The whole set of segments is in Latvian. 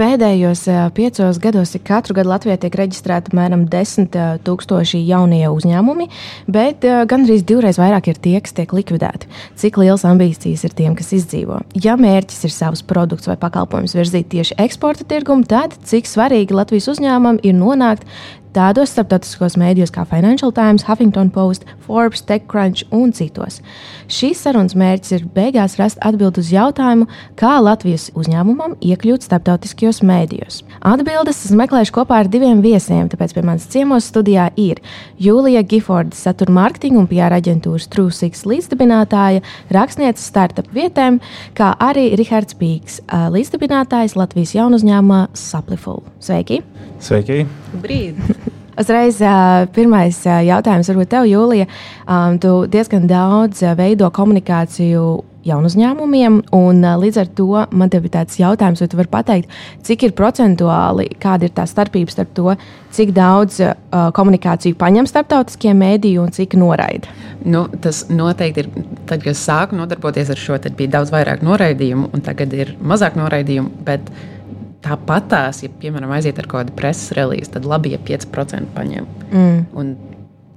Pēdējos piecos gados katru gadu Latvijā tiek reģistrēta apmēram 10 tūkstoši jaunie uzņēmumi, bet gandrīz divreiz vairāk ir tie, kas tiek likvidēti. Cik liels ambīcijas ir tiem, kas izdzīvo? Ja mērķis ir savus produktus vai pakalpojumus virzīt tieši eksporta tirgumu, tad cik svarīgi Latvijas uzņēmumam ir nonākt tādos starptautiskos mēdījos kā Financial Times, Huffington Post, Forbes, TechCrunch un citos. Šīs sarunas mērķis ir beigās rast atbildi uz jautājumu, kā Latvijas uzņēmumam iekļūt starptautiskajos mēdījos. Atbildes es meklēšu kopā ar diviem viesiem, tāpēc pie manis ciemos studijā ir Jūlija Giforda, satura mārketinga un PR aģentūras Trūsīgs līdzdibinātāja, rakstniece startup vietēm, kā arī Rihards Pīks, līdzdibinātājs Latvijas jaunu uzņēmumā Sapliful. Sveiki! Sveiki! Brīd! Uzreiz pirmais jautājums, varbūt tev, Jūlija. Tu diezgan daudz veido komunikāciju jaunu uzņēmumiem, un līdz ar to man te ir tāds jautājums, vai tu vari pateikt, cik ir procentuāli, kāda ir tā starpība starp to, cik daudz uh, komunikāciju paņem starptautiskie mēdīji un cik noraida? Nu, tas noteikti ir. Tad, kad es sāku nodarboties ar šo, tad bija daudz vairāk noraidījumu, un tagad ir mazāk noraidījumu. Bet tāpatās, ja, piemēram, aiziet ar kādu preses relīzi, tad labi, ja 5% paņem. Mm. Un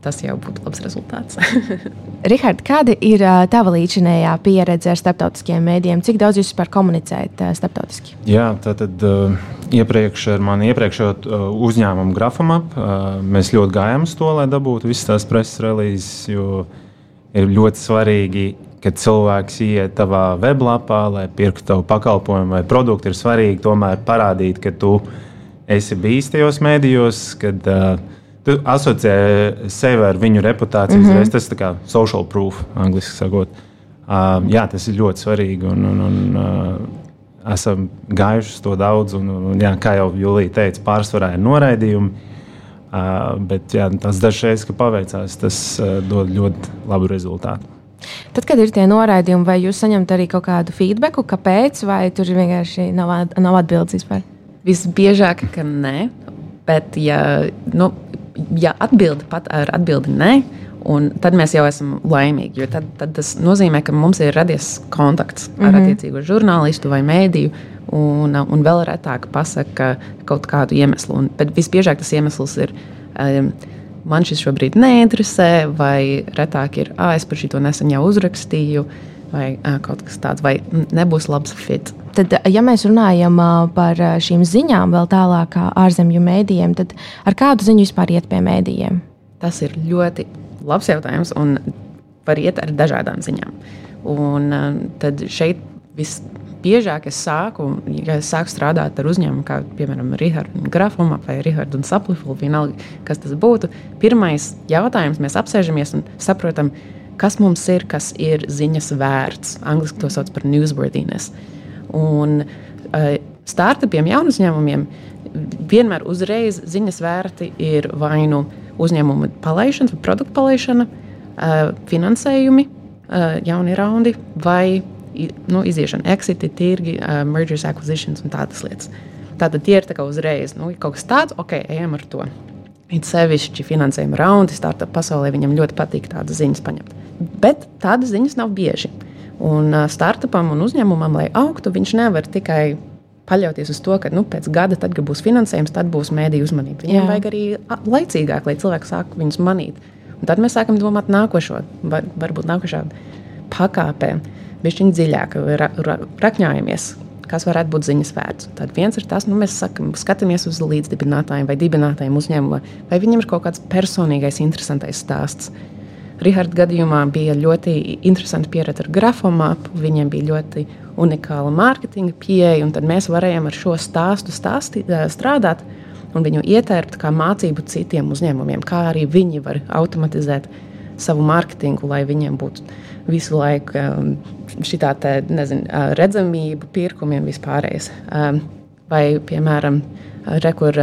tas jau būtu labs rezultāts. Rihard, kāda ir tava līdzinējā pieredze ar starptautiskiem mēdījiem? Cik daudz jūs vispār komunicējat starptautiski? Jā, tātad uh, iepriekš ar mani iepriekšējo uh, uzņēmumu Grafamap uh, mēs ļoti gājām uz to, lai dabūtu visas tās preses relīzes, jo ir ļoti svarīgi kad cilvēks ienāk tavā weblapā, lai pirktu tavu pakalpojumu vai produktu, ir svarīgi tomēr parādīt, ka tu esi bijis tajos mēdījos, kad uh, tu asociē sevi ar viņu reputāciju. Mm -hmm. Tas ir kā social proof, angļuiski sakot. Uh, jā, tas ir ļoti svarīgi. Un, un, un, uh, esam gājuši to daudz, un, un jā, kā jau Julija teica, pārsvarā ir noraidījumi. Uh, bet jā, tas dažreiz, kad paveicās, tas uh, dod ļoti labu rezultātu. Tad, kad ir tie noraidījumi, vai jūs saņemat arī kaut kādu feedback, kāpēc, vai tur vienkārši nav, nav atbildes vispār? Visbiežāk, ka nē, bet ja, nu, ja atbildi pat ar atbildi nē, tad mēs jau esam laimīgi. Tad, tad tas nozīmē, ka mums ir radies kontakts ar mm -hmm. attiecīgo žurnālistu vai mēdīju. Un, un vēl retāk pasakā kaut kādu iemeslu. Un, bet visbiežāk tas iemesls ir um, man šis šobrīd neinteresē, vai retāk ir, ah, es par šo nesen jau uzrakstīju, vai ah, kaut kas tāds, vai nebūs labs fit. Tad, ja mēs runājam par šīm ziņām, vēl tālāk ārzemju mēdījiem, tad ar kādu ziņu vispār iet pie mēdījiem? Tas ir ļoti labs jautājums, un var iet ar dažādām ziņām. Un tad šeit viss biežāk es sāku, ja es sāku strādāt ar uzņēmumu, kā piemēram Rahards Grafuma vai Rahards un Saplifulu, vienalga, kas tas būtu. Pirmais jautājums, mēs apsēžamies un saprotam, kas mums ir, kas ir ziņas vērts. Angliski to sauc par newsworthiness. Un uh, startupiem, jaunu uzņēmumiem vienmēr uzreiz ziņas vērti ir vai nu uzņēmuma palaišana, produktu palaišana, uh, finansējumi, uh, jauni raundi vai nu, iziešana, exiti, tirgi, uh, mergers, acquisitions un tādas lietas. Tātad tie ir tā uzreiz nu, kaut kas tāds, ok, ejam ar to. It sevišķi finansējuma raundi, startup pasaulē viņam ļoti patīk tādas ziņas paņemt. Bet tādas ziņas nav bieži. Un uh, startupam un uzņēmumam, lai augtu, viņš nevar tikai paļauties uz to, ka nu, pēc gada, tad, kad būs finansējums, tad būs mēdīņu uzmanība. Viņiem Jā. vajag arī laicīgāk, lai cilvēki sāk viņus manīt. Un tad mēs sākam domāt nākošo, var, varbūt nākošā pakāpē bišķiņ dziļāk ra, ra, rakņājamies, kas varētu būt ziņas vērts. Tad viens ir tas, nu, mēs sakam, skatāmies uz līdzdibinātājiem vai dibinātājiem uzņēmumā, vai viņiem ir kaut kāds personīgais, interesantais stāsts. Riharda gadījumā bija ļoti interesanti pieredze ar grafomāpu. Viņiem bija ļoti unikāla mārketinga pieeja, un mēs varējām ar šo stāstu stāsti, strādāt un viņu ietērpt kā mācību citiem uzņēmumiem, kā arī viņi var automatizēt savu mārketingu, lai viņiem būtu visu laiku um, šī tāda redzamība, pirkumi un vispārējais. Vai, piemēram, Rekur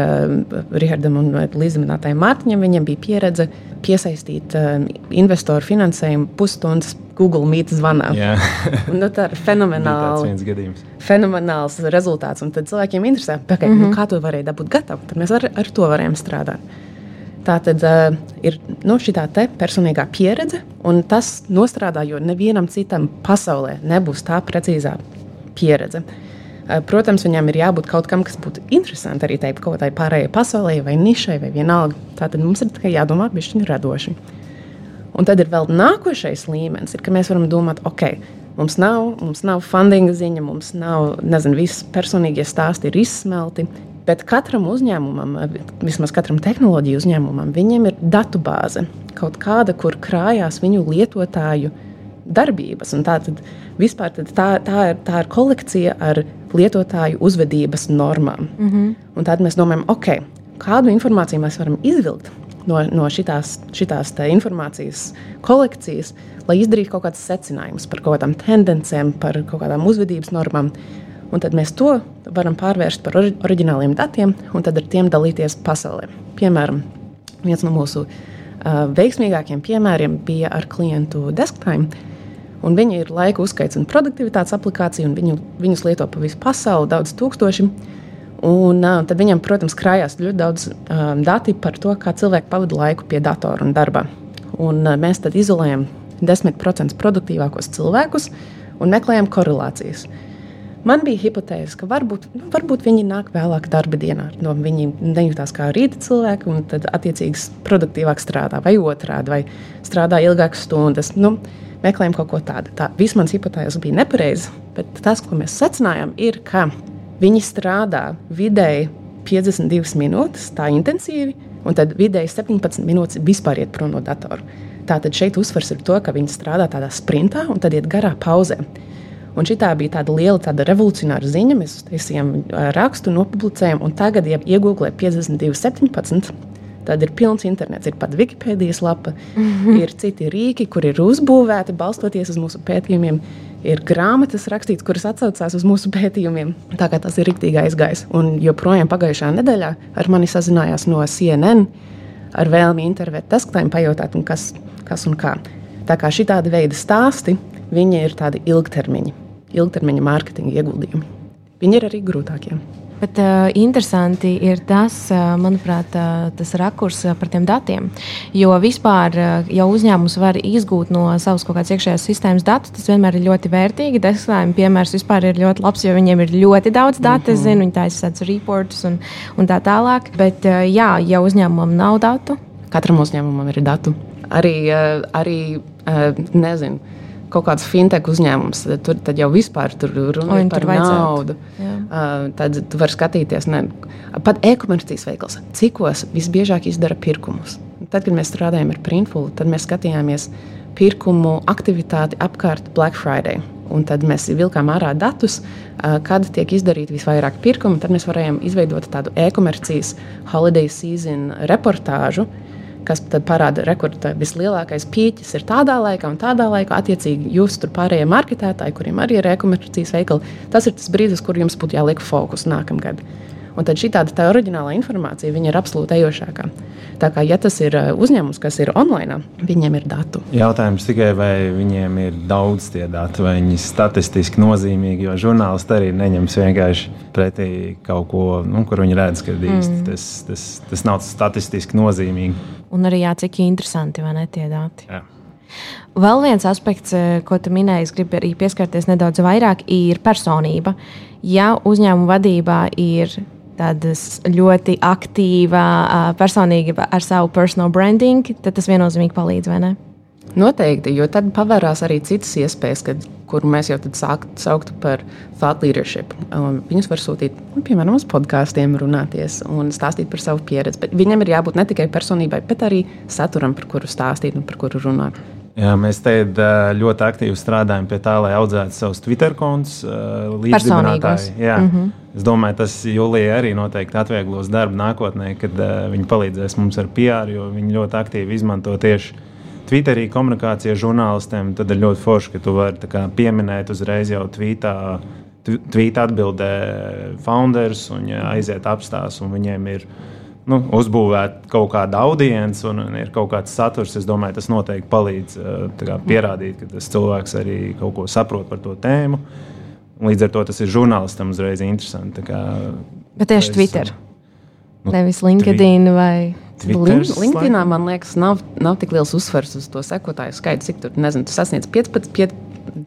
Rihardam un Līdzminātājiem Mārtiņam viņam bija pieredze piesaistīt investoru finansējumu pusstundas Google Meet zvanā. un, nu, tā ir fenomenāli. Fenomenāls rezultāts. Un tad cilvēkiem interesē, okay, mm -hmm. nu, mhm. kā to varēja dabūt gatavu. Tad mēs ar, ar to varējām strādāt. Tā tad uh, ir nu, šī personīgā pieredze, un tas nostrādā, jo nevienam citam pasaulē nebūs tā precīzā pieredze. Uh, protams, viņam ir jābūt kaut kam, kas būtu interesanti arī tai kaut kādai pārējai pasaulē, vai nišai, vai vienalga. Tā tad mums ir tikai jādomā bišķiņi radoši. Un tad ir vēl nākošais līmenis, ir, ka mēs varam domāt, ok, mums nav, mums nav fundinga ziņa, mums nav, nezinu, visi personīgie stāsti ir izsmelti, Bet katram uzņēmumam, vismaz katram tehnoloģiju uzņēmumam, viņiem ir datu bāze kaut kāda, kur krājās viņu lietotāju darbības. Tā, tad, vispār, tad tā, tā, ir, tā ir kolekcija ar lietotāju uzvedības normām. Mm -hmm. Un tad mēs domājam, ok, kādu informāciju mēs varam izvilkt no, no šitās, šitās informācijas kolekcijas, lai izdarītu kaut kādus secinājumus par kaut kādām tendencēm, par kaut kādām uzvedības normām. Un tad mēs to varam pārvērst par oriģināliem datiem un tad ar tiem dalīties pasaulē. Piemēram, viens no mūsu uh, veiksmīgākiem piemēriem bija ar klientu desktime. Un viņi ir laika uzskaits un produktivitātes aplikācija, un viņu, viņus lieto pa visu pasauli, daudz tūkstoši. Un, uh, tad viņam, protams, krājās ļoti daudz uh, dati par to, kā cilvēki pavada laiku pie datora un darba. Un, uh, mēs tad izolējam 10% produktīvākos cilvēkus un meklējam korelācijas. Uh, Man bija hipotēze, ka varbūt, nu, varbūt viņi nāk vēlāk darba dienā. No viņi nejūtās kā rīta cilvēki, un tad attiecīgi produktīvāk strādā, vai otrādi, vai strādā ilgākas stundas. Nu, meklējam kaut ko tādu. Tā viss mans hipotēze bija nepareiza, bet tas, ko mēs secinājām, ir, ka viņi strādā vidēji 52 minūtes, tā intensīvi, un tad vidēji 17 minūtes vispār iet prom no datora. Tātad šeit uzsvers ir to, ka viņi strādā tādā sprintā un tad iet garā pauzē. Un šī bija tāda liela, tāda revolucionāra ziņa. Mēs taisījām rakstu, nopublicējām, un tagad, ja iegūlē 52, 17, tad ir pilns internets. Ir pat Wikipēdijas lapa, mm -hmm. ir citi rīki, kur ir uzbūvēti balstoties uz mūsu pētījumiem. Ir grāmatas rakstītas, kuras atcaucās uz mūsu pētījumiem. Tā kā tas ir rīktīgi aizgājis. Un joprojām pagājušā nedēļā ar mani sazinājās no CNN ar vēlmi intervēt desktop, pajautāt, kas, kas un kā. Tā kā šī tāda veida stāsti Viņi ir tādi ilgtermiņa, ilgtermiņa mārketinga ieguldījumi. Viņi ir arī grūtākie. Bet uh, interesanti ir tas, uh, manuprāt, uh, tas rakurs uh, par tiem datiem. Jo vispār, uh, ja uzņēmums var izgūt no savas kaut kādas iekšējās sistēmas datus, tas vienmēr ir ļoti vērtīgi. Desktop piemērs vispār ir ļoti labs, jo viņiem ir ļoti daudz datu. Mm -hmm. zinu, viņi taisa tādus reportus un, un tā tālāk. Bet, uh, jā, ja uzņēmumam nav datu, katram uzņēmumam ir datu. Arī, uh, arī uh, nezinu kaut kāds fintech uzņēmums, tad, tur, tad jau vispār tur runa ir par naudu. Uh, tad tu vari skatīties, ne, pat e-komercijas veikals, cikos visbiežāk izdara pirkumus. Tad, kad mēs strādājām ar Printful, tad mēs skatījāmies pirkumu aktivitāti apkārt Black Friday. Un tad mēs vilkām ārā datus, kad tiek izdarīti visvairāk pirkumu. Tad mēs varējām izveidot tādu e-komercijas holiday season reportāžu, uh, kas parāda, ka vislielākais pīķis ir tādā laikā un tādā laikā. Attiecīgi, jūs tur pārējie marketētāji, kuriem arī ir e-komercijas veikali, tas ir tas brīdis, kur jums būtu jāliek fokus nākamgad. Un tad šī tāda tā oriģinālā informācija ir absolūti ejošākā. Tā kā ja tas ir uh, uzņēmums, kas ir online, viņiem ir datu. Jautājums tikai, vai viņiem ir daudz tie dati, vai viņi statistiski nozīmīgi, jo žurnālisti arī neņems vienkārši pretī kaut ko, nu, kur viņi redz, ka īsti mm. tas, tas, tas nav statistiski nozīmīgi. Un arī jā, cik interesanti vai ne tie dati. Jā. Vēl viens aspekts, uh, ko tu minēji, es gribu arī pieskarties nedaudz vairāk, ir personība. Ja uzņēmuma vadībā ir tāda ļoti aktīva personība ar savu personal branding, tad tas viennozīmīgi palīdz, vai ne? Noteikti, jo tad pavērās arī citas iespējas, kad, kur mēs jau sākt, sauktu par thought leadership. Um, viņus var sūtīt, nu, piemēram, uz podkāstiem, runāties un stāstīt par savu pieredzi. Bet viņam ir jābūt ne tikai personībai, bet arī saturam, par kuru stāstīt un par kuru runāt. Jā, mēs te ļoti aktīvi strādājam pie tā, lai audzētu savus Twitter kontus līdzdibinātāji. Mm -hmm. Es domāju, tas Julija arī noteikti atvieglos darbu nākotnē, kad uh, viņi palīdzēs mums ar PR, jo viņi ļoti aktīvi izmanto tieši Twitterī komunikāciju ar žurnālistiem. Tad ir ļoti forši, ka tu vari kā, pieminēt uzreiz jau tvītā tvīta atbildē founders un ja aiziet apstāst, un viņiem ir nu, uzbūvēta kaut kāda audience un, un ir kaut kāds saturs. Es domāju, tas noteikti palīdz kā, pierādīt, ka tas cilvēks arī kaut ko saprot par to tēmu. Līdz ar to tas ir žurnālistam uzreiz interesanti. Kā, Bet tieši es, Twitter. Nu, Nevis LinkedIn twi vai Twitter. LinkedInā man liekas, nav, nav tik liels uzsvers uz to sekotāju skaitu, cik tur, nezinu, tu sasniedz 15, 5,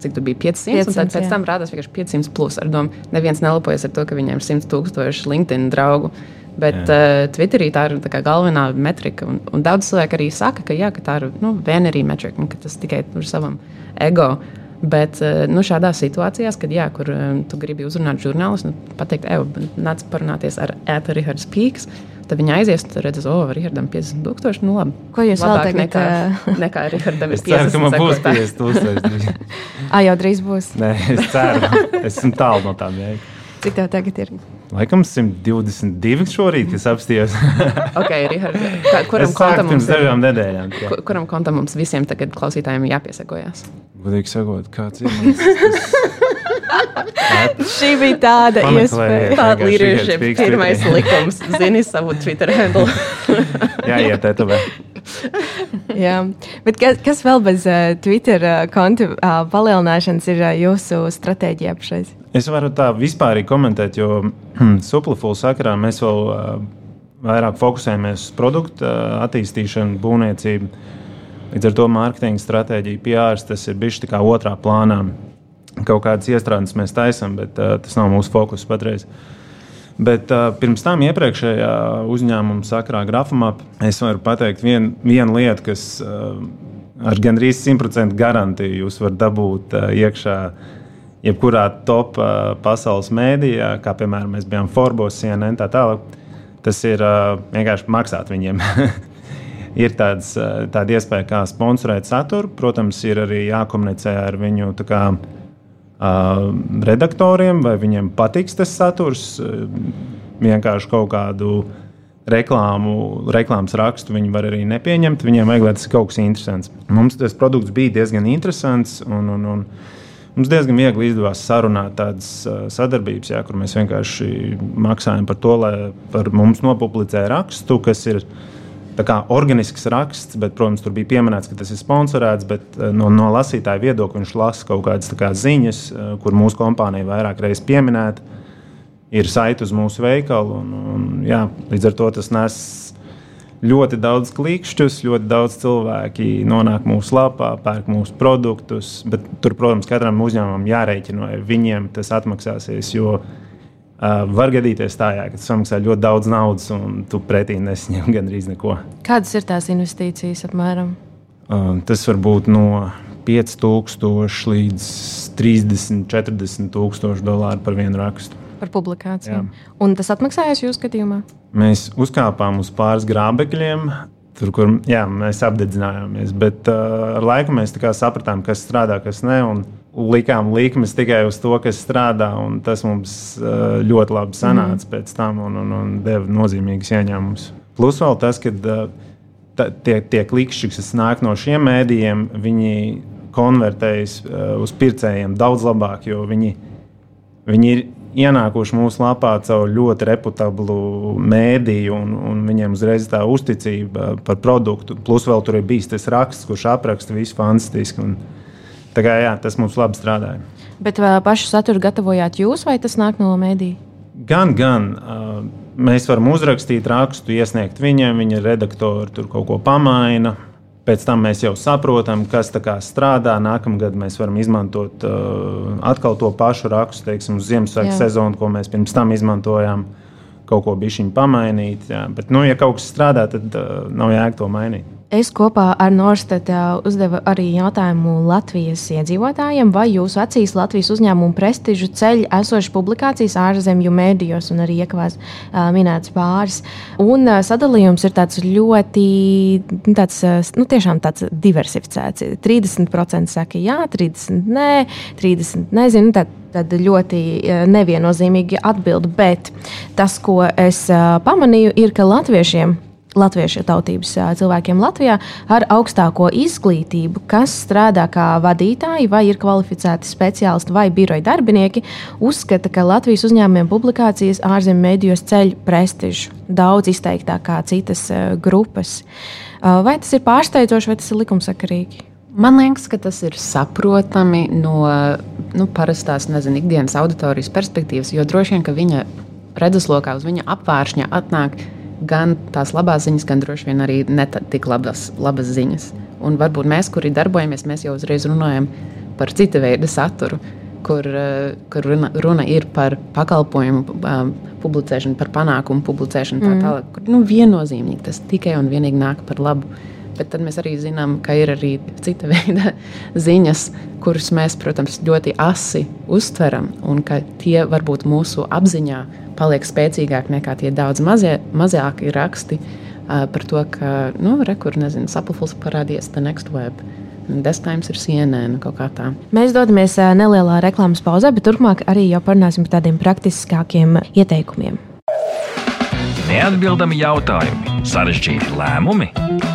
cik tur bija 500, 500 un tad pēc jā. tam rādās vienkārši 500 plus. Ar domu, neviens nelepojas ar to, ka viņiem ir 100 tūkstoši LinkedIn draugu. Bet uh, Twitterī tā ir tā galvenā metrika. Un, un daudz cilvēku arī saka, ka, jā, ka tā ir nu, vienarī metrika un ka tas tikai ir savam ego. Bet uh, nu, šādās situācijās, kad jā, kur, uh, tu gribi uzrunāt žurnālistu, nu, pateikt, ej, nāc parunāties ar Ēta Rihards Pīks. Tad viņi aizies, un redz, oh, Rihardam 50 tūkstoši. Nu, labi. Ko jūs vēl tagad? Nekā, nekā Rihardam ir 50 tūkstoši. Es ceru, ka man būs 50 tūkstoši. Ā, jau drīz būs. Nē, es ceru. Esmu tālu no tām jēgām. Cik tev tagad ir? Laikam 122 šorīt, kas apstājās. okay, kuram kontam mums ir? Nedēļām, kur, kuram kontam mums visiem tagad klausītājiem jāpiesakojas? Godīgi sakot, kāds ir? Tas... Šī bija tāda iespēja. Tāda līderība, pirmais likums. Zini savu Twitter handle. Jā, iet, tev. Jā, bet kas, kas vēl bez uh, Twitter uh, konta uh, palielināšanas ir uh, jūsu stratēģija pašais? Es varu tā vispār komentēt, jo hmm, suplifulu sakarā mēs vēl uh, vairāk fokusējamies uz produktu uh, attīstīšanu, būvniecību. Līdz ar to mārketinga stratēģija, PR, tas ir bijis kā otrā plānā. Kaut kādas iestrādes mēs taisām, bet uh, tas nav mūsu fokus patreiz. Bet uh, pirms tam iepriekšējā uzņēmuma sakrā grafomā es varu pateikt vienu vien lietu, kas uh, ar gandrīz 100% garantiju jūs varat dabūt uh, iekšā jebkurā top uh, pasaules mēdījā, kā piemēram mēs bijām Forbes, CNN, tā tālāk, tas ir uh, vienkārši maksāt viņiem. ir tāds, uh, tāda iespēja, kā sponsorēt saturu. Protams, ir arī jākomunicē ar viņu kā, uh, redaktoriem, vai viņiem patiks tas saturs. Uh, vienkārši kaut kādu reklāmu, reklāmas rakstu viņi var arī nepieņemt. Viņiem vajag, lai tas ir kaut kas interesants. Mums tas produkts bija diezgan interesants. Un, un, un, Mums diezgan viegli izdevās sarunāt tādas sadarbības, jā, kur mēs vienkārši maksājam par to, lai par mums nopublicē rakstu, kas ir kā, organisks raksts, bet, protams, tur bija pieminēts, ka tas ir sponsorēts, bet no, no lasītāja viedokļa viņš lasa kaut kādas kā, ziņas, kur mūsu kompānija vairāk reizes pieminēta. Ir saite uz mūsu veikalu, un, un jā, līdz ar to tas nes ļoti daudz klikšķus, ļoti daudz cilvēki nonāk mūsu lapā, pērk mūsu produktus. Bet tur, protams, katram uzņēmumam jārēķina, vai viņiem tas atmaksāsies. Jo uh, var gadīties tā, jā, ka tu samaksā ļoti daudz naudas un tu pretī nesaņem gandrīz neko. Kādas ir tās investīcijas apmēram? Uh, tas var būt no 5000 līdz 30, 40 tūkstoši dolāru par vienu rakstu par publikāciju. Jā. Un tas atmaksājās jūsu skatījumā? Mēs uzkāpām uz pāris grābekļiem. Tur, kur jā, mēs apdedzinājāmies, bet uh, ar laiku mēs sapratām, kas strādā, kas ne. Likām likmes tikai uz to, kas strādā, un tas mums uh, ļoti labi sanāca mm. pēc tam un, un, un deva nozīmīgus ieņēmumus. Plus vēl tas, ka uh, tie, tie klikšķi, kas nāk no šiem mēdījiem, viņi konvertējas uh, uz pircējiem daudz labāk, jo viņi, viņi ir ienākuši mūsu lapā caur ļoti reputablu mēdīju, un, un viņiem uzreiz tā uzticība par produktu. Plus vēl tur ir bijis tas raksts, kurš apraksta visu fantastiski. Un, kā, jā, tas mums labi strādāja. Bet vai pašu saturu gatavojāt jūs, vai tas nāk no mēdīja? Gan, gan. Mēs varam uzrakstīt rakstu, iesniegt viņiem, viņa redaktori tur kaut ko pamaina Pēc tam mēs jau saprotam, kas strādā. Nākamgad mēs varam izmantot uh, atkal to pašu rakstu, teiksim, uz Ziemassvētku sezonu, ko mēs pirms tam izmantojām. Kaut ko bišķiņu pamainīt. Jā. Bet, nu, ja kaut kas strādā, tad uh, nav jēga to mainīt. Es kopā ar Norstedu uzdevu arī jautājumu Latvijas iedzīvotājiem, vai jūsu acīs Latvijas uzņēmumu prestižu ceļ esošas publikācijas ārzemju mēdījos un arī iekavās uh, minēts pāris. Un uh, sadalījums ir tāds ļoti, tāds, nu, tiešām tāds diversificēts. 30% saka jā, 30% nē, 30% nezinu. Tad, tad ļoti neviennozīmīgi atbild. Bet tas, ko es uh, pamanīju, ir, ka latviešiem latviešu tautības cilvēkiem Latvijā ar augstāko izglītību, kas strādā kā vadītāji vai ir kvalificēti speciālisti vai biroja darbinieki, uzskata, ka Latvijas uzņēmumiem publikācijas ārzemju mēdījos ceļ prestižu daudz izteiktāk kā citas grupas. Vai tas ir pārsteidzoši, vai tas ir likumsakarīgi? Man liekas, ka tas ir saprotami no nu, parastās, nezinu, ikdienas auditorijas perspektīvas, jo droši vien, ka viņa redzeslokā uz viņa apvāršņa atnāk gan tās labās ziņas, gan droši vien arī ne tik labas, labas ziņas. Un varbūt mēs, kuri darbojamies, mēs jau uzreiz runājam par cita veida saturu, kur, eh, kur runa, runa ir par pakalpojumu um, publicēšanu, par panākumu publicēšanu. Tā mm. tālāk, kur nu, viennozīmīgi tas tikai un vienīgi nāk par labu. Bet tad mēs arī zinām, ka ir arī cita veida ziņas, kuras mēs, protams, ļoti asi uztveram, un ka tie varbūt mūsu apziņā paliek spēcīgāki nekā tie daudz mazie, mazāki raksti uh, par to, ka, nu, rekur, nezinu, sapulfuls parādījies The Next Web. Desktimes ir CNN kaut kā tā. Mēs dodamies nelielā reklāmas pauzē, bet turpmāk arī jau parunāsim par tādiem praktiskākiem ieteikumiem. Neatbildami jautājumi, sarežģīti lēmumi.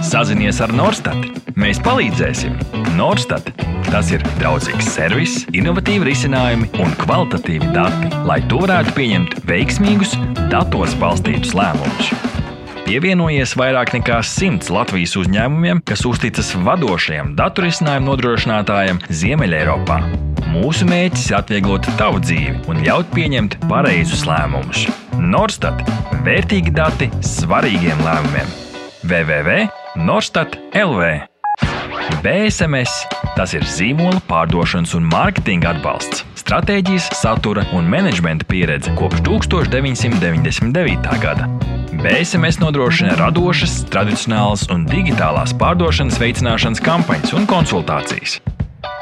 Sazinies ar Norstat. Mēs palīdzēsim. Norstat. Tas ir draudzīgs servis, innovatīvi risinājumi un kvalitatīvi dati, lai to varētu pieņemt veiksmīgus, datos balstītus lēmumus. Pievienojies vairāk nekā simts Latvijas uzņēmumiem, kas uzticas vadošajam datorisinājumu nodrošinātājam Ziemeļeiropā. Mūsu mērķis ir atvieglot tavu dzīvi un ļaut pieņemt pareizus lēmumus. Norstat - vērtīgi dati svarīgiem lēmumiem. www.norstat LV BSMS - tas ir zīmola pārdošanas un mārketinga atbalsts, stratēģijas, satura un menedžmenta pieredze kopš 1999. gada. BSMS nodrošina radošas, tradicionālas un digitālās pārdošanas veicināšanas kampaņas un konsultācijas.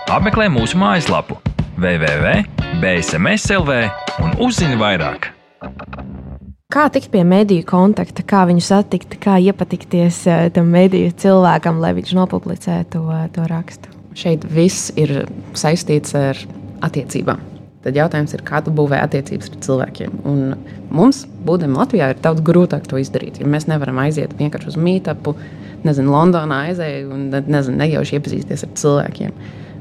Apmeklē mūsu mājaslapu www.bsmslv un uzzini vairāk. Kā tikt pie mediju kontakta, kā viņu satikt, kā iepatikties eh, tam mediju cilvēkam, lai viņš nopublicē to, to rakstu? Šeit viss ir saistīts ar attiecībām. Tad jautājums ir, kā tu būvē attiecības ar cilvēkiem. Un mums, būdami Latvijā, ir daudz grūtāk to izdarīt. Jo mēs nevaram aiziet vienkārši uz mītāpu, nezinu, Londonā aizēju un nezinu, nejauši iepazīties ar cilvēkiem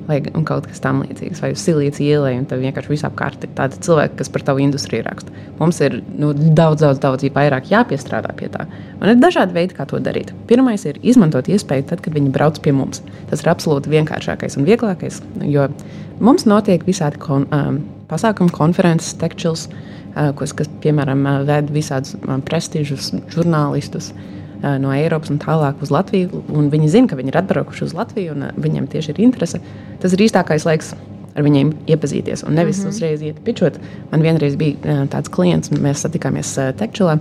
vai kaut kas tamlīdzīgs, vai uz silītas ielai, un tev vienkārši visapkārt ir tādi cilvēki, kas par tavu industriju raksta. Mums ir nu, daudz, daudz, daudz vairāk jāpiestrādā pie tā. Un ir dažādi veidi, kā to darīt. Pirmais ir izmantot iespēju, tad, kad viņi brauc pie mums. Tas ir absolūti vienkāršākais un vieglākais, jo mums notiek visādi kon, um, pasākumi, konferences, tekčils, uh, kas, kas, piemēram, ved visādus um, prestižus žurnālistus. Uh, no Eiropas un tālāk uz Latviju. Viņi zina, ka viņi ir atbraukuši uz Latviju un viņiem tieši ir interese. Tas ir īstākais laiks ar viņiem iepazīties un nevis mm -hmm. uzreiz iet pičot. Man vienreiz bija tāds klients, un mēs satikāmies Tekčelā.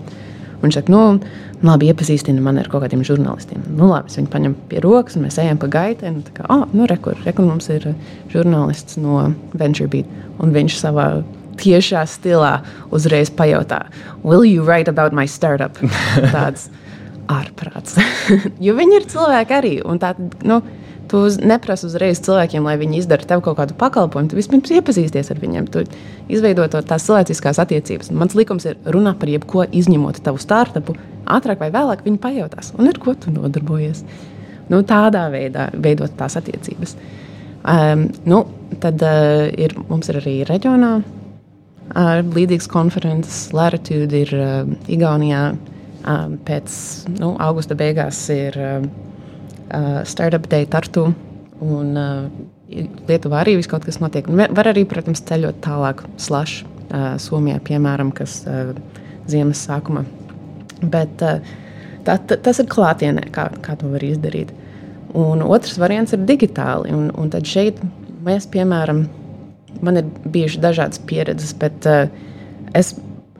Viņš saka, nu, labi, iepazīstina man ar kaut kādiem žurnālistiem. Nu, labi, es viņu paņemu pie rokas, un mēs ejam pa gaitai. Un, kā, oh, nu, rekur, rekur mums ir žurnālists no VentureBeat. Un viņš savā tiešā stilā uzreiz pajautā, Will you write about my startup? Tāds ārprāts. jo viņi ir cilvēki arī. Tā, nu, tu neprasi uzreiz cilvēkiem, lai viņi izdara tev kaut kādu pakalpojumu. Tu vispirms iepazīsties ar viņiem, tu izveido tās cilvēciskās attiecības. Mans likums ir runāt par jebko, izņemot tavu startupu. Ātrāk vai vēlāk viņi pajautās, un ar ko tu nodarbojies. Nu, tādā veidā veidot tās attiecības. Um, nu, tad uh, ir, mums ir arī reģionā uh, līdzīgas konferences. Latitude ir uh, Igaunijā. Um, pēc nu, augusta beigās ir uh, uh, Startup Day Tartu. Un, uh, Lietuvā arī viss kaut kas notiek. Var arī, protams, ceļot tālāk, slash, uh, Somijā, piemēram, kas uh, ziemas sākuma. Bet uh, tā, tā, tas ir klātienē, kā, kā to var izdarīt. Un otrs variants ir digitāli. Un, un tad šeit mēs, piemēram, man ir bijušas dažādas pieredzes, bet uh, es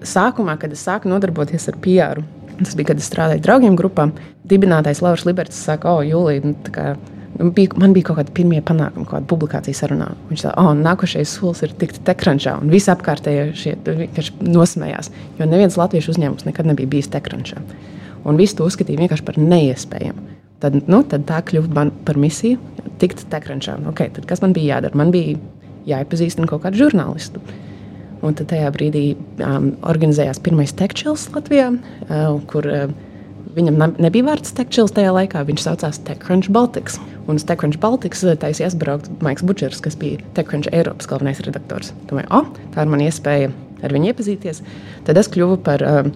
sākumā, kad es sāku nodarboties ar PR, Tas bija, kad es strādāju draugiem grupām. Dibinātais Lauris Liberts saka, o, Jūlija, nu, kā, nu, bija, man bija kaut kādi pirmie panākumi, kāda publikācija sarunā. Viņš teica, o, nākošais solis ir tikt tekrančā, un visi apkārtējie šie vienkārši nosmējās, jo neviens latviešu uzņēmums nekad nebija bijis tekrančā. Un visi to uzskatīja vienkārši par neiespējamu. Tad, nu, tad tā kļuva par misiju, tikt tekrančā. Okay, tad kas man bija jādara? Man bija jāiepazīstina kaut kādu žurnālistu. Un tad tajā brīdī um, organizējās pirmais tekčils Latvijā, uh, kur uh, viņam nebija vārds TechChills tajā laikā, viņš saucās TechCrunch Baltics. Un uz TechCrunch Baltics taisījās braukt Maiks Budžers, kas bija TechCrunch Eiropas galvenais redaktors. Domāju, oh, tā ir mana iespēja ar viņu iepazīties. Tad es kļuvu par um,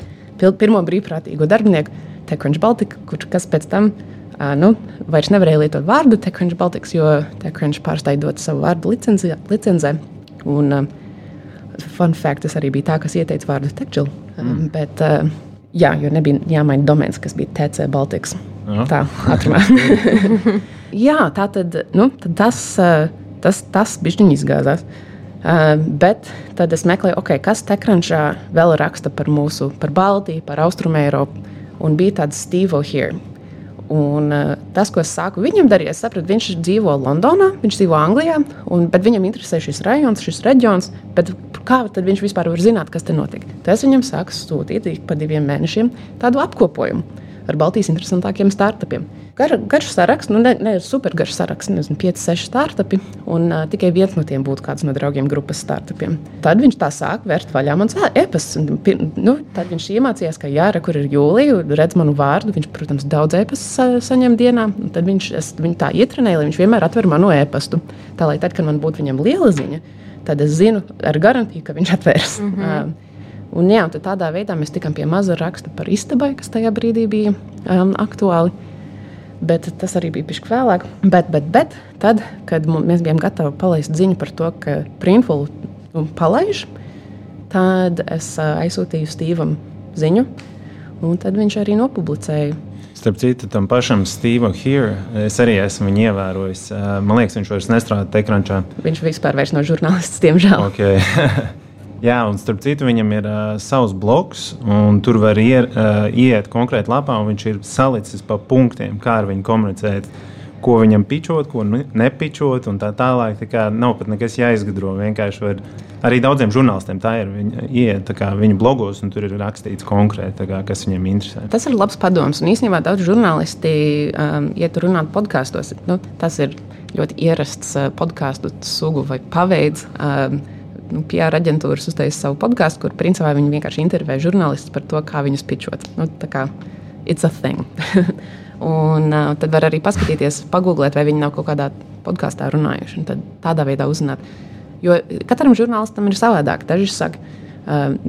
pirmo brīvprātīgo darbinieku TechCrunch Baltica, kurš kas pēc tam uh, nu, vairs nevarēja lietot vārdu TechCrunch Baltics, jo TechCrunch pārstāja dot savu vārdu licenzē. licenzē. Un, uh, fun fact, tas arī bija tā, kas ieteica vārdu TechChill. Um, mm. Bet, uh, jā, jo nebija jāmaina domēns, kas bija TC Baltics. Jā. Tā, ātrumā. jā, tā tad, nu, tad tas, tas, tas bišķiņi izgāzās. Uh, bet tad es meklēju, okay, kas Tekrančā vēl raksta par mūsu, par Baltiju, par Austrumu Eiropu. Un bija tāds Steve O'Here. Un, uh, tas, ko es sāku viņam darīt, es sapratu, viņš dzīvo Londonā, viņš dzīvo Anglijā, un, bet viņam interesē šis rajonus, šis reģions. Kā viņš vispār var zināt, kas tur notiek? Tad es viņam sāku sūtīt pa diviem mēnešiem tādu apkopojumu ar Baltijas interesantākiem startupiem. Gar, garš saraksts, nu ne, ne super garš saraksts, nezinu, 5, 6 startupi, un uh, tikai viens no tiem būtu kāds no draugiem grupas startupiem. Tad viņš tā sāk vērt vaļā mans e-pasts. Nu, tad viņš iemācījās, ka jāra, kur ir jūlija, redz manu vārdu. Viņš, protams, daudz e-pastu sa saņem dienā. Tad viņš es, viņu tā ietrenēja, lai viņš vienmēr atver manu e-pastu. Tā lai tad, kad man būtu viņam liela ziņa, tad es zinu ar garantiju, ka viņš atvērs. Mm -hmm. uh, Un, jā, un tādā veidā mēs tikām pie maza raksta par istabai, kas tajā brīdī bija um, aktuāli. Bet tas arī bija pišķi vēlāk. Bet, bet, bet tad, kad mēs bijām gatavi palaist ziņu par to, ka Printful nu, palaiž, tad es aizsūtīju Stevam ziņu, un tad viņš arī nopublicēja. Starp citu, tam pašam Stevam Here, es arī esmu viņu ievērojis. Man liekas, viņš vairs nestrādā Tekrančā. Viņš vispār vairs nav žurnālists, diemžēl. Okay. Jā, un starp citu, viņam ir uh, savs bloks, un tur var ier, uh, iet konkrēti lapā, un viņš ir salicis pa punktiem, kā ar viņu komunicēt, ko viņam pičot, ko nepičot, un tā tālāk. Tā kā nav pat nekas jāizgudro. Vienkārši var arī daudziem žurnālistiem tā ir. Viņi iet kā, viņa blogos, un tur ir rakstīts konkrēti, kā, kas viņiem interesē. Tas ir labs padoms, un īstenībā daudz žurnālisti um, iet runāt podkāstos. Nu, tas ir ļoti ierasts uh, podkāstu sugu vai paveids. Um, nu, PR aģentūras uztaisīja savu podkāstu, kur principā viņi vienkārši intervēja žurnālistus par to, kā viņus pitchot. Nu, tā kā it's a thing. un uh, tad var arī paskatīties, pagūglēt, vai viņi nav kaut kādā podkāstā runājuši. Tad tādā veidā uzzināt. Jo katram žurnālistam ir savādāk. Daži saka,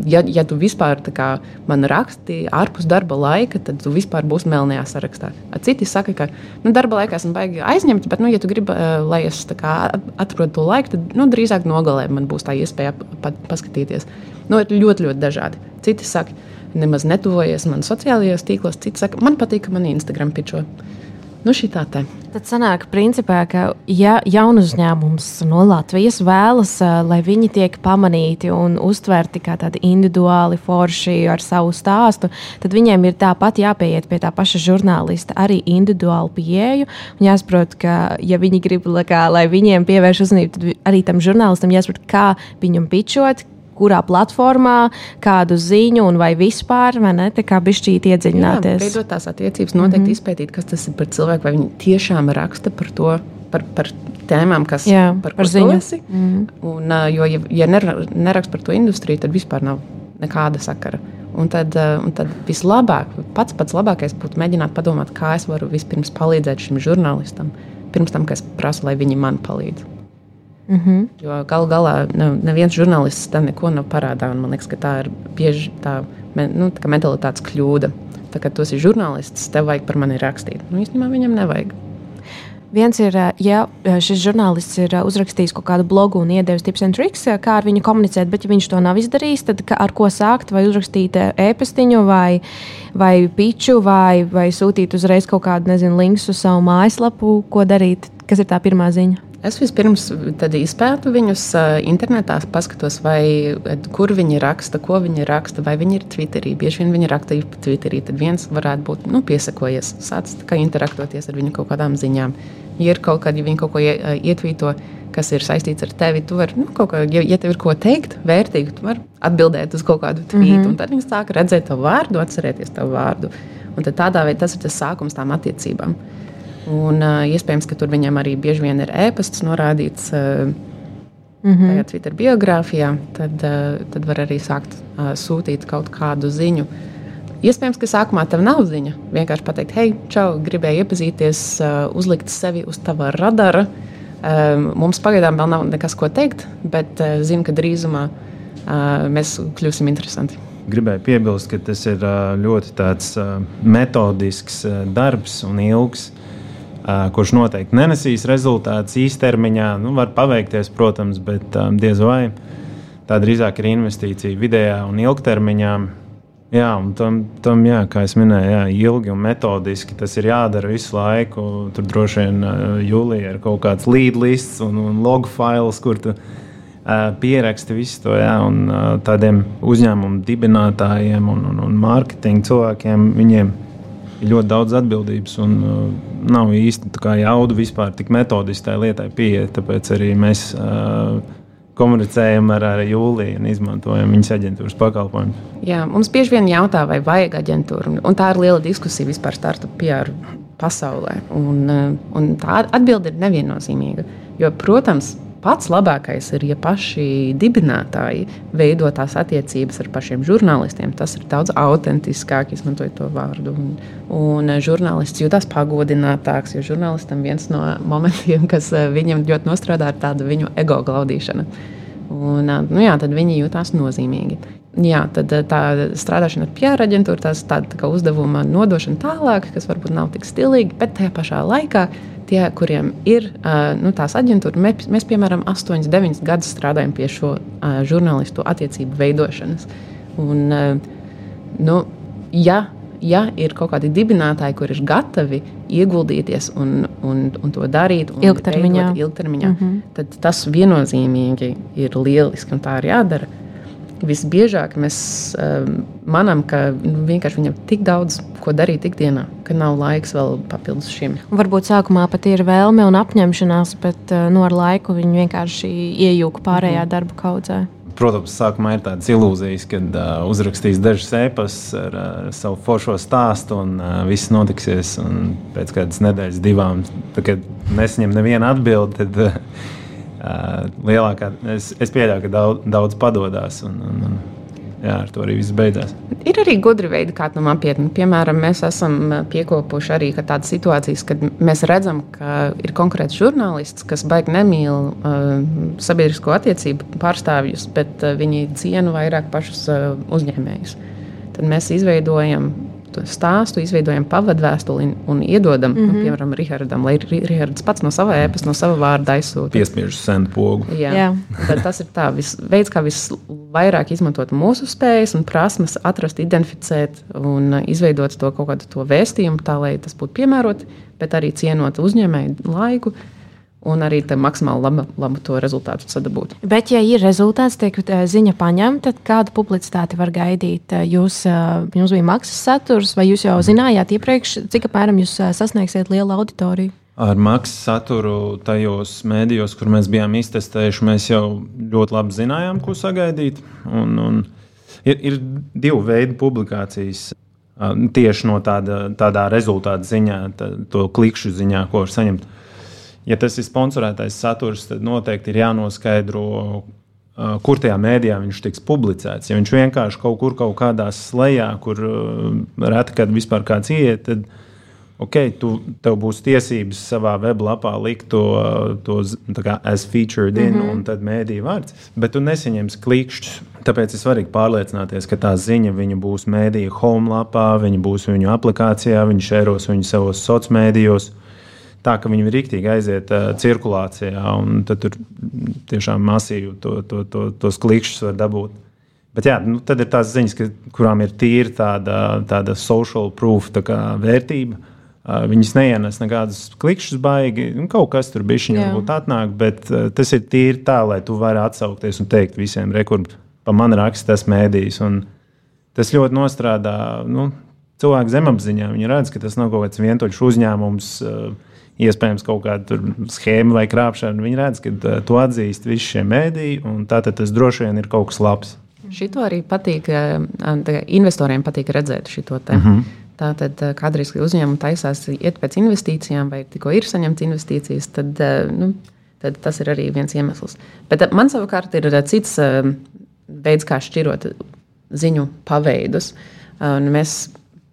ja, ja tu vispār kā, man raksti ārpus darba laika, tad tu vispār būsi melnajā sarakstā. Citi saka, ka nu, darba laikā esmu baigi aizņemts, bet, nu, ja tu gribi, eh, lai es atrodu to laiku, tad nu, drīzāk nogalē man būs tā iespēja pa, paskatīties. Nu, ir ļoti, ļoti dažādi. Citi saka, nemaz netuvojies man sociālajos tīklos, citi saka, man patīk, ka man Instagram pičo. Nu. Tad sanāk, principā, ka ja jaunu uzņēmums no Latvijas vēlas, lai viņi tiek pamanīti un uztverti kā tādi individuāli forši ar savu stāstu, tad viņiem ir tāpat jāpieiet pie tā paša žurnālista, arī individuāli pieeju. Jāsaprot, ka, ja viņi grib, kā, lai viņiem pievērš uzmanību, tad arī tam žurnālistam jāsaprot, kā viņam pičot, kurā platformā, kādu ziņu un vai vispār, vai ne, tā kā bišķīt iedziļināties. Jā, veidot tās attiecības, noteikti mm -hmm. izpētīt, kas tas ir par cilvēku, vai viņi tiešām raksta par to, par, par tēmām, kas Jā, par, par ziņu. Mm un, jo, ja, ja neraksta par to industriju, tad vispār nav nekāda sakara. Un tad, un tad vislabāk, pats pats labākais būtu mēģināt padomāt, kā es varu vispirms palīdzēt šim žurnālistam, pirms tam, kad es prasu, lai viņi man palīdz. Mm -hmm. Jo galu galā neviens žurnālists tam neko nav parādā. Man liekas, ka tā ir bieži tā, nu, tā mentalitātes kļūda. Tā kā tu esi žurnālists, tev vajag par mani rakstīt. Nu, īstenībā viņam nevajag. Viens ir, ja šis žurnālists ir uzrakstījis kaut kādu blogu un iedevis tips un triks, kā ar viņu komunicēt, bet ja viņš to nav izdarījis, tad ar ko sākt? Vai uzrakstīt e-pastiņu, vai, vai piču, vai, vai sūtīt uzreiz kaut kādu, nezinu, linku uz savu mājaslapu, ko darīt? Kas ir tā pirmā ziņa? Es vispirms izpētu viņus internetā, paskatos, vai, kur viņi raksta, ko viņi raksta, vai viņi ir Twitterī. Bieži vien viņi raksta Twitterī. Tad viens varētu būt nu, piesakojies, sācis interaktoties ar viņu kaut kādām ziņām. Ja ir kaut kāda, ja viņi kaut ko ietvīto, kas ir saistīts ar tevi, tu vari, nu, kā, ja, ja tev ir ko teikt, vērtīgi, tu vari atbildēt uz kaut kādu tvītu. Mm -hmm. Tad viņi sāk redzēt tavu vārdu, atcerēties tavu vārdu. Un tādā veidā tas ir tas sākums tām attiecībām. Un, uh, iespējams, ka tur viņam arī bieži vien ir ēpasts norādīts uh, mm -hmm. tajā Twitter biogrāfijā. Tad, uh, tad var arī sākt uh, sūtīt kaut kādu ziņu Iespējams, ka sākumā tam nav ziņa. Vienkārši pateikt, hei, čau, gribēju iepazīties, uzlikt sevi uz tava radara. Mums pagaidām vēl nav nekas, ko teikt, bet zinu, ka drīzumā mēs kļūsim interesanti. Gribēju piebilst, ka tas ir ļoti tāds metodisks darbs un ilgs, kurš noteikti nenesīs rezultātus īstermiņā. Nu, var paveikties, protams, bet diez vai tā drīzāk ir investīcija vidējā un ilgtermiņā. Jā, un tam, tam jā, kā jau minēju, jā, ilgi un metodiski tas ir jādara visu laiku. Tur droši vien jūlijā ir kaut kāds lead lists un, un log files, kur tu pieraksti visu to. Jā, un tādiem uzņēmumu dibinātājiem un, un, un mārketinga cilvēkiem viņiem ir ļoti daudz atbildības un uh, nav īsti jauda vispār tik metodiski tai lietai pieiet. Tāpēc arī mēs. Uh, komunicējam ar, ar Jūliju un izmantojam viņas aģentūras pakalpojumus. Jā, mums bieži vien jautā, vai vajag aģentūru. Un tā ir liela diskusija vispār startup PR pasaulē. Un, eh, un tā atbilde ir neviennozīmīga. Jo, protams, pats labākais ir, ja paši dibinātāji veido tās attiecības ar pašiem žurnālistiem. Tas ir daudz autentiskāk, izmantojot to vārdu. Un, un eh, žurnālists jūtas pagodinātāks, jo žurnālistam viens no momentiem, kas eh, viņam ļoti nostrādā, ir tāda viņu ego glaudīšana. Un, eh, nu jā, tad viņi jūtas nozīmīgi. Jā, tad tā strādāšana ar PR aģentūru, tas ir tā, tā uzdevuma nodošana tālāk, kas varbūt nav tik stilīga, bet tajā pašā laikā tie, kuriem ir nu, tās aģentūras, mēs, mēs, piemēram, 8, 9 gadus strādājam pie šo žurnālistu attiecību veidošanas. Un, nu, ja, ja ir kaut kādi dibinātāji, kur ir gatavi ieguldīties un, un, un to darīt ilgtermiņā, ilgtermiņā mm -hmm. tad tas viennozīmīgi ir lieliski un tā ir jādara visbiežāk mēs um, manām, ka nu, vienkārši viņam tik daudz ko darīt ikdienā, ka nav laiks vēl papildus šim. Varbūt sākumā pat ir vēlme un apņemšanās, bet uh, no nu, ar laiku viņi vienkāršī iejūka pārējā mm. darba kaudzē. Protams, sākumā ir tādas ilūzijas, kad uh, uzrakstīs dažas ēpastus ar uh, savu foršo stāstu, un uh, viss notiksies. Un pēc kādas nedēļas, divām, tad, kad nesaņem nevienu atbildi, tad uh, lielākā. Es, es pieļauju, ka daudz, daudz padodas. Un, un, un, jā, ar to arī viss beidzās. Ir arī gudri veidi, kā tam apiet. Piemēram, mēs esam piekopuši arī tādas situācijas, kad mēs redzam, ka ir konkrēts žurnālists, kas baigi nemīl uh, sabiedrisko attiecību pārstāvjus, bet uh, viņi cienu vairāk pašus uh, uzņēmējus. Tad mēs izveidojam stāstu, izveidojam pavadvēstuli un, un iedodam, mm -hmm. nu, mhm. piemēram, Rihardam, lai Rihards pats no sava ēpas, no sava vārda aizsūta. Piespiež sentu pogu. Jā, Jā. tas ir tā, vis, veids, kā visvairāk izmantot mūsu spējas un prasmes, atrast, identificēt un izveidot to kaut kādu to vēstījumu, tā lai tas būtu piemēroti, bet arī cienot uzņēmēju laiku un arī maksimāli labu, labu to rezultātu sadabūt. Bet, ja ir rezultāts, tiek eh, ziņa paņemta, tad kādu publicitāti var gaidīt? Eh, jūs, eh, jums bija maksas saturs, vai jūs jau zinājāt iepriekš, cik apmēram jūs sasniegsiet lielu auditoriju? Ar maksas saturu tajos mēdījos, kur mēs bijām iztestējuši, mēs jau ļoti labi zinājām, ko sagaidīt. Un, un ir, ir divi veidi publikācijas. Tieši no tāda, tādā rezultāta ziņā, tā, to klikšķu ziņā, ko var saņemt. Uh, ja tas ir sponsorētais saturs, tad noteikti ir jānoskaidro, kur tajā mēdījā viņš tiks publicēts. Ja viņš vienkārši kaut kur, kaut kādā slēgā, kur reti kad vispār kāds iet, tad ok, tu, tev būs tiesības savā weblapā likt to, to kā, as featured in, mm -hmm. un tad mēdīja vārds. Bet tu nesaņemsi klikšķus. Tāpēc ir svarīgi pārliecināties, ka tā ziņa būs mēdīja home lapā, viņa būs viņu aplikācijā, viņa šēros viņu savos sociālos mēdījos tā, ka viņi rīktīgi aiziet uh, cirkulācijā, un tur tiešām masīvi to, to, to, tos klikšķus var dabūt. Bet jā, nu, tad ir tās ziņas, ka, kurām ir tīra tāda, tāda social proof tā vērtība. Uh, viņas neienes nekādus klikšķus, baigi. Nu, kaut kas tur bija viņa varbūt atnāk, bet uh, tas ir tīri tā, lai tu vari atsaukties un teikt visiem, rekur, pa man raksta tas mēdījis. Tas ļoti nostrādā nu, cilvēku zemapziņā. Viņi redz, ka tas nav kaut kāds vientuļš uzņēmums. Uh, iespējams kaut kāda schēma vai krāpšana. Viņi redz, ka uh, to atzīst visi šie mēdīji, un tātad tas droši vien ir kaut kas labs. Šito arī patīk, uh, investoriem patīk redzēt šo te. Mm -hmm. Tātad, kādreiz uzņēmumi taisās iet pēc investīcijām, vai tikko ir saņemts investīcijas, tad, nu, tad tas ir arī viens iemesls. Bet man savukārt ir cits veids, kā šķirot ziņu paveidus. Un mēs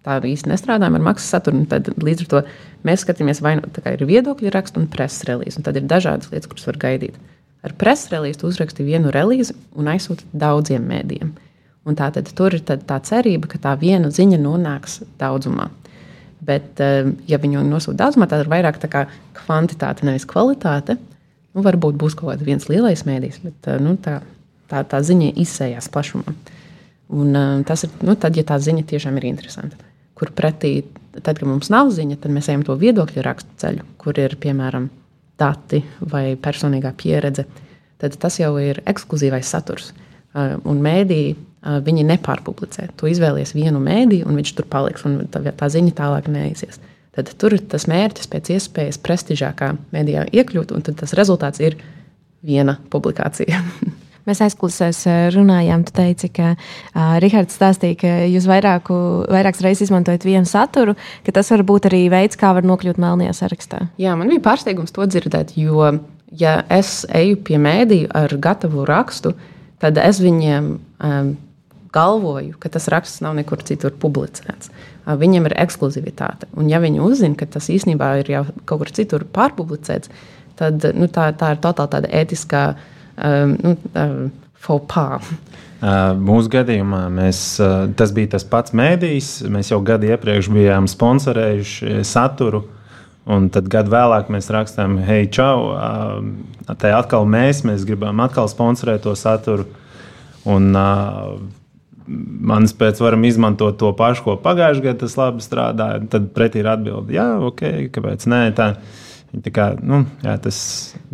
tā īsti nestrādājam ar maksas saturu. Tad līdz ar to mēs skatāmies, vai nu ir viedokļu raksts un preses relīze. Tad ir dažādas lietas, kuras var gaidīt. Ar preses relīzi uzraksti vienu relīzi un aizsūti daudziem mēdījiem. Un tā tad ir tā cerība, ka tā viena ziņa nonāks daudzumā. Bet, eh, ja viņu nosūta daudzumā, tad ir vairāk kvantitāte, nevis kvalitāte. Nu, varbūt būs kaut kāds lielais mēdījis, bet eh, nu, tā, tā, tā ziņa izsējās plašumā. Un, eh, tas ir nu, tad, ja tā ziņa tiešām ir interesanta. Kur pretī, tad, kad mums nav ziņa, tad mēs ejam to viedokļu rakstu ceļu, kur ir piemēram dati vai personīgā pieredze. Tad tas jau ir ekskluzīvais saturs. Un mēdīji viņi nepārpublicē. Tu izvēlies vienu mēdīju, un viņš tur paliks, un tā, tā ziņa tālāk neiesies. Tad tur ir tas mērķis pēc iespējas prestižākā mēdījā iekļūt, un tas rezultāts ir viena publikācija. Mēs aizklausēs runājām, tu teici, ka uh, Rihards stāstīja, ka jūs vairāku, vairākas reizes izmantojat vienu saturu, ka tas var būt arī veids, kā var nokļūt melnajā sarakstā. Jā, man bija pārsteigums to dzirdēt, jo, ja es eju pie mēdīju ar gatavu rakstu, tad es viņiem um, galvoju, ka tas raksts nav nekur citur publicēts. Viņam ir ekskluzivitāte. Un, ja viņi uzzina, ka tas īstenībā ir jau kaut kur citur pārpublicēts, tad nu, tā, tā ir totāli tāda ētiskā um, nu, um, faux pas. Mūsu gadījumā mēs, tas bija tas pats mēdījis. Mēs jau gadu iepriekš bijām sponsorējuši saturu. Un tad gadu vēlāk mēs rakstām, hei, čau, tā atkal mēs, mēs gribam atkal sponsorēt to saturu. Un, uh, manis pēc varam izmantot to pašu, ko pagājušajā gadā tas labi strādāja. Tad pretī ir atbilde, jā, ok, kāpēc nē. Tā, Tā kā, nu, jā, tas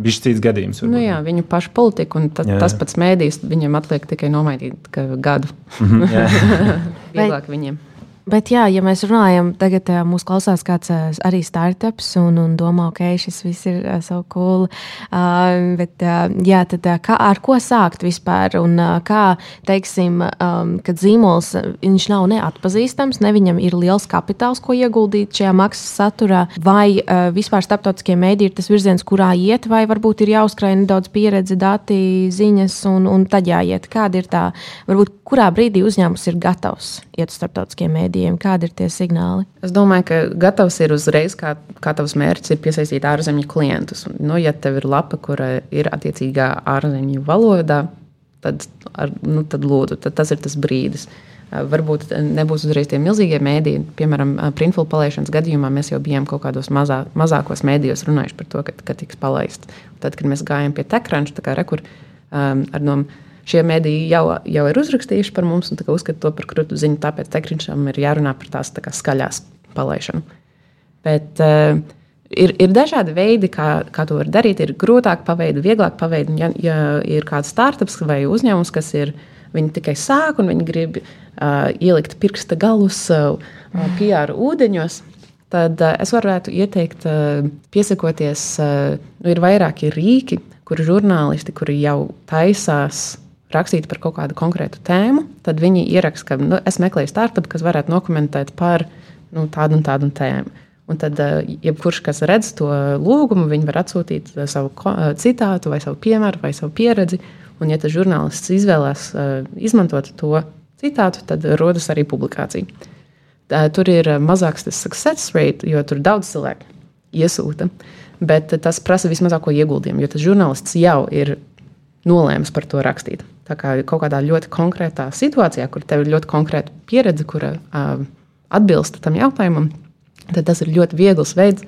bija cits gadījums. Varbūt. Nu, jā, viņu pašu politika, un ta, jā. tas pats mēdījis, viņiem atliek tikai nomainīt gadu. Mm -hmm, Vieglāk viņiem. Bet, jā, ja mēs runājam, tagad uh, mūsu klausās kāds uh, arī startups un, un domā, ok, šis viss ir uh, so cool. Uh, bet, uh, jā, tad uh, kā, ar ko sākt vispār? Un uh, kā, teiksim, um, kad zīmols viņš nav neatpazīstams, ne viņam ir liels kapitāls, ko ieguldīt šajā maksas saturā, vai uh, vispār starptautiskie mēdī ir tas virziens, kurā iet, vai varbūt ir jāuzkrāj nedaudz pieredze, dati, ziņas, un, un tad jāiet. Kāda ir tā, varbūt kurā brīdī uzņēmums ir gatavs iet uz starptautiskiem mēdījiem? Kādi ir tie signāli? Es domāju, ka gatavs ir uzreiz, kā, kā tavs mērķis ir piesaistīt ārzemju klientus. Nu, ja tev ir lapa, kura ir attiecīgā ārzemju valodā, tad, ar, nu, tad lūdzu, tad tas ir tas brīdis. Varbūt nebūs uzreiz tie milzīgie mēdīji. Piemēram, printfulu palaišanas gadījumā mēs jau bijām kaut kādos mazā, mazākos mēdījos runājuši par to, ka, ka tiks palaists. Tad, kad mēs gājām pie tekranča, tā kā rekur um, ar domu šie mediji jau, jau ir uzrakstījuši par mums un uzskata to par krūtu ziņu. Tāpēc Tekriņšam ir jārunā par tās tā skaļās palaišanu. Bet, uh, ir, ir dažādi veidi, kā, kā to var darīt. Ir grūtāk paveikt, vieglāk paveikt. Ja, ja ir kāds startups vai uzņēmums, kas ir tikai sāk un viņi grib uh, ielikt pirksta galus uh, PR ūdeņos, tad uh, es varētu ieteikt uh, piesakoties. Uh, nu, ir vairāki rīki, kur žurnālisti, kuri jau taisās rakstīt par kaut kādu konkrētu tēmu, tad viņi ieraksta, ka nu, es meklēju startup, kas varētu dokumentēt par nu, tādu un tādu tēmu. Un tad, eh, jebkurš, kas redz to lūgumu, viņi var atsūtīt eh, savu eh, citātu, vai savu piemēru, vai savu pieredzi. Un, ja tas žurnālists izvēlās izmantot to citātu, tad rodas arī publikācija. Tur ir mazāks tas success rate, jo tur daudz cilvēku iesūta. Bet tas prasa vismazāko ieguldījumu, jo tas žurnālists jau ir nolēmis par to rakstīt. Kā kaut kādā ļoti konkrētā situācijā, kur tev ir ļoti konkrēta pieredze, kura uh, atbilst tam jautājumam, tad tas ir ļoti viegls veids,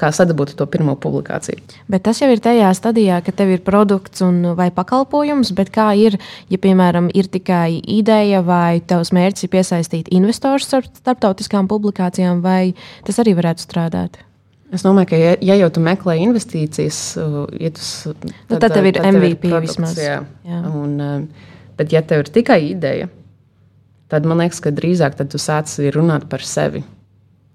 kā sadabūt to pirmo publikāciju. Bet tas jau ir tajā stadijā, ka tev ir produkts vai pakalpojums, bet kā ir, ja, piemēram, ir tikai ideja vai tavs mērķis ir piesaistīt investors starptautiskām publikācijām, vai tas arī varētu strādāt? Es domāju, ka, ja, ja jau tu meklē investīcijas, ja tu, tad, nu, tad tev ir tad MVP tev ir vismaz. Jā. Jā. Un, bet, ja tev ir tikai ideja, tad man liekas, ka drīzāk tu sāc runāt par sevi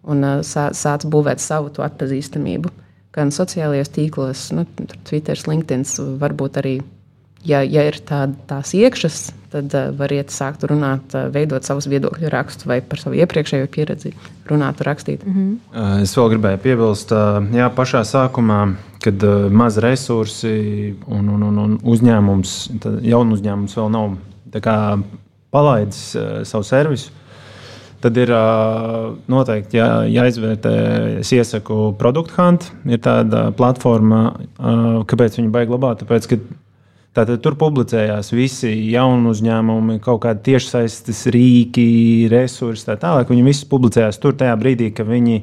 un sāc būvēt savu atpazīstamību. Gan sociālajos tīklos, nu, Twitter, LinkedIn, varbūt arī ja, ja ir tā, tās iekšas, tad uh, var iet sākt runāt, uh, veidot savus viedokļu rakstus vai par savu iepriekšējo pieredzi runāt, rakstīt. Mm -hmm. Es vēl gribēju piebilst, uh, jā, pašā sākumā, kad uh, maz resursi un, un, un, un uzņēmums, jaunu uzņēmums vēl nav kā, palaidis uh, savu servisu. Tad ir noteikti jā, jāizvērtē. Es iesaku Product Hunt. Ir tāda platforma, kāpēc viņi baigi labāk. Tāpēc, ka Tātad tur publicējās visi jaunu uzņēmumi, kaut kādi tiešsaistes rīki, resursi, tā tālāk. Viņi visi publicējās tur tajā brīdī, kad viņi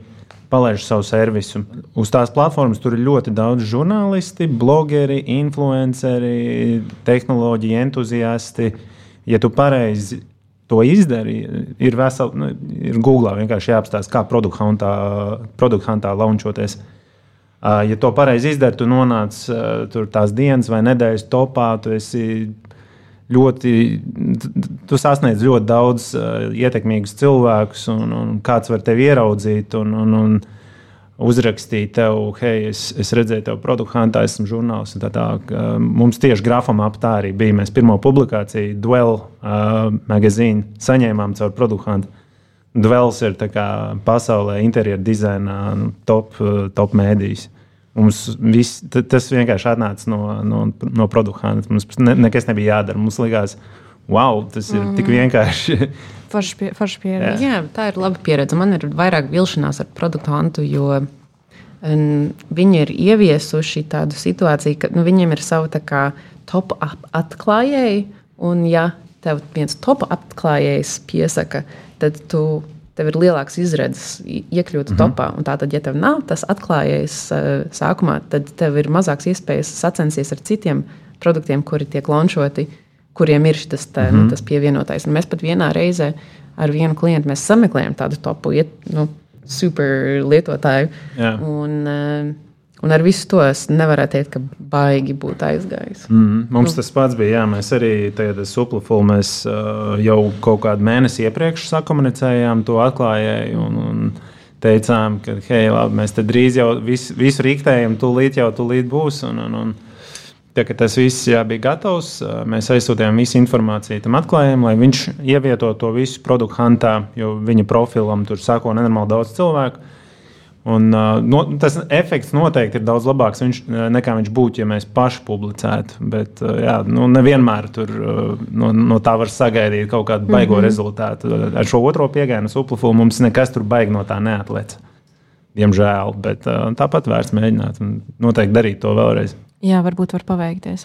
palaiž savu servisu. Uz tās platformas tur ir ļoti daudz žurnālisti, blogeri, influenceri, tehnoloģiju entuziasti. Ja tu pareizi to izdari, ir vesela, nu, ir Google vienkārši jāapstāsta, kā produktu hantā launčoties. Ja to pareizi izdari, tu nonāc tur tās dienas vai nedēļas topā, tu esi ļoti, tu sasniedz ļoti daudz ietekmīgus cilvēkus, un, un kāds var tevi ieraudzīt un, un, un uzrakstīt tev, hei, es, es redzēju tev produktu hantā, esmu žurnāls. Tā, tā, mums tieši grafama ap tā arī bija. Mēs pirmo publikāciju Duel uh, magazīnu saņēmām caur produktu. Dvēls ir pasaulē interjeru dizainā nu, top, top mēdījis. Mums viss, tas vienkārši atnāca no, no, no produkta. Mums ne, nekas nebija jādara. Mums likās, wow, tas ir mm. tik vienkārši. Forši pie, pieredze. Jā. Jā, tā ir laba pieredze. Man ir vairāk vilšanās ar produktu jo viņi ir ieviesuši tādu situāciju, ka nu, viņiem ir savi top atklājēji. Un, ja tev viens top atklājējs piesaka, tad tu tev ir lielāks izredzes iekļūt mm -hmm. topā. Un tātad, ja tev nav tas atklājējs uh, sākumā, tad tev ir mazāks iespējas sacensties ar citiem produktiem, kuri tiek launchoti, kuriem ir šis mm -hmm. nu, tas pievienotais. Un mēs pat vienā reizē ar vienu klientu sameklējām tādu topu, iet, nu, super lietotāju. Yeah. Un, uh, Un ar visu to es nevaru teikt, ka baigi būtu aizgājis. Mm, mums nu. tas pats bija. Jā, mēs arī Suplafulu mēs uh, jau kaut kādu mēnesi iepriekš sakomunicējām to atklājēju. Un, un teicām, ka hei, labi, mēs te drīz jau visu, visu rīktējam, tūlīt jau tūlīt būs. Un, un, un, Tā, tas viss jā, bija gatavs. Uh, mēs aizsūtījām visu informāciju tam atklājējam, lai viņš ievieto to visu produktu hantā, jo viņa profilam tur sako nenormāli daudz cilvēku. Un, no, tas efekts noteikti ir daudz labāks viņš, nekā viņš būtu, ja mēs paši publicētu. Bet jā, nu, nevienmēr tur, no, no tā var sagaidīt kaut kādu baigo mm -hmm. rezultātu. Ar šo otro piegājienu, Uplifulu, mums nekas tur baigi no tā neatlec. Diemžēl, bet tāpat vērts mēģināt un noteikti darīt to vēlreiz. Jā, varbūt var paveikties.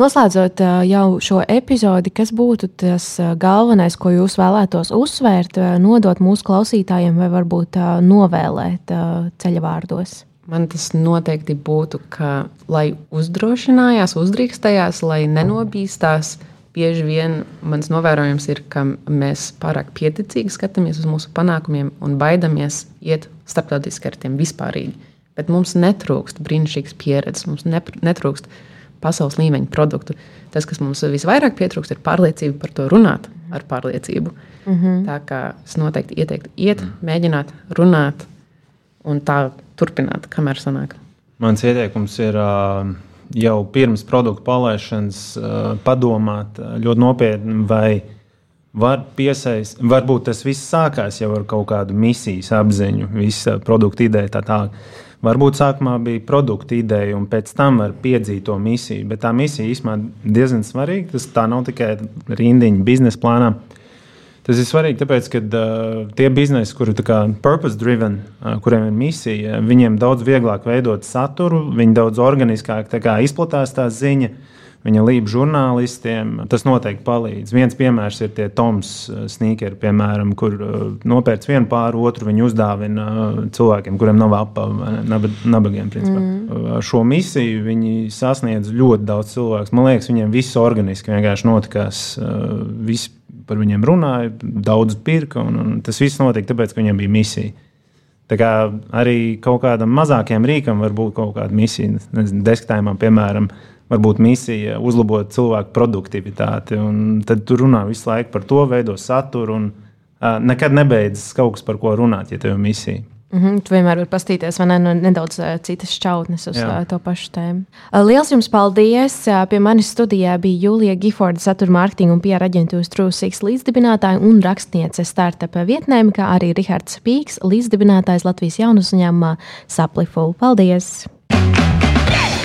Noslēdzot jau šo epizodi, kas būtu tas galvenais, ko jūs vēlētos uzsvērt, nodot mūsu klausītājiem, vai varbūt novēlēt ceļa vārdos? Man tas noteikti būtu, ka, lai uzdrošinājās, uzdrīkstējās, lai nenobīstās. Bieži vien mans novērojums ir, ka mēs pārāk pieticīgi skatāmies uz mūsu panākumiem un baidamies iet starptautiski ar tiem vispārīgi bet mums netrūkst brīnišķīgas pieredzes, mums netrūkst pasaules līmeņa produktu. Tas, kas mums visvairāk pietrūkst, ir pārliecība par to runāt ar pārliecību. Mm -hmm. Tā kā es noteikti ieteiktu iet, mēģināt, runāt un tā turpināt, kamēr sanāk. Mans ieteikums ir uh, jau pirms produktu palaišanas padomāt ļoti nopietni, vai var piesaistīt, varbūt tas viss sākās jau ar kaut kādu misijas apziņu, visa produkta ideja tā tālāk Varbūt sākumā bija produkta ideja, un pēc tam var piedzīt to misiju. Bet tā misija īstenībā diezgan svarīga. Tas tā nav tikai rindiņa biznesa plānā. Tas ir svarīgi, tāpēc, ka uh, tie biznesi, kuri ir purpose-driven, uh, kuriem ir misija, viņiem daudz vieglāk veidot saturu, viņi daudz organiskāk izplatās tā ziņa. Uh, viņa līp žurnālistiem. Tas noteikti palīdz. Viens piemērs ir tie Toms eh, sneakeri, piemēram, kur uh, nopērts vienu pāri, otru viņa uzdāvina uh, cilvēkiem, kuriem nav apava, nabagiem. Principā. Mm. Šo misiju viņi sasniedz ļoti daudz cilvēku. Man liekas, viņiem viss organiski vienkārši notikās. Uh, viss par viņiem runāja, daudz pirka, un, un tas viss notika tāpēc, ka viņiem bija misija. Tā kā arī kaut kādam mazākiem rīkam var būt kaut kāda misija, nezinu, desktopam, piemēram, varbūt misija uzlabot cilvēku produktivitāti. Tad tu runā visu laiku par to, veido saturu un uh, nekad nebeidzas kaut kas, par ko runāt, ja tev ir misija. Mm -hmm, tu vienmēr vari paskatīties ne, no nedaudz uh, citas šķautnes uz Jā. uh, to pašu tēmu. Uh, liels jums paldies! Uh, pie manis studijā bija Julija Giforda, satura mārketinga un PR aģentūras Trūsīgs līdzdibinātāja un rakstniece startup vietnēm, kā arī Rihards Pīks, līdzdibinātājs Latvijas jaunu uzņēmumā Sapliful. Paldies!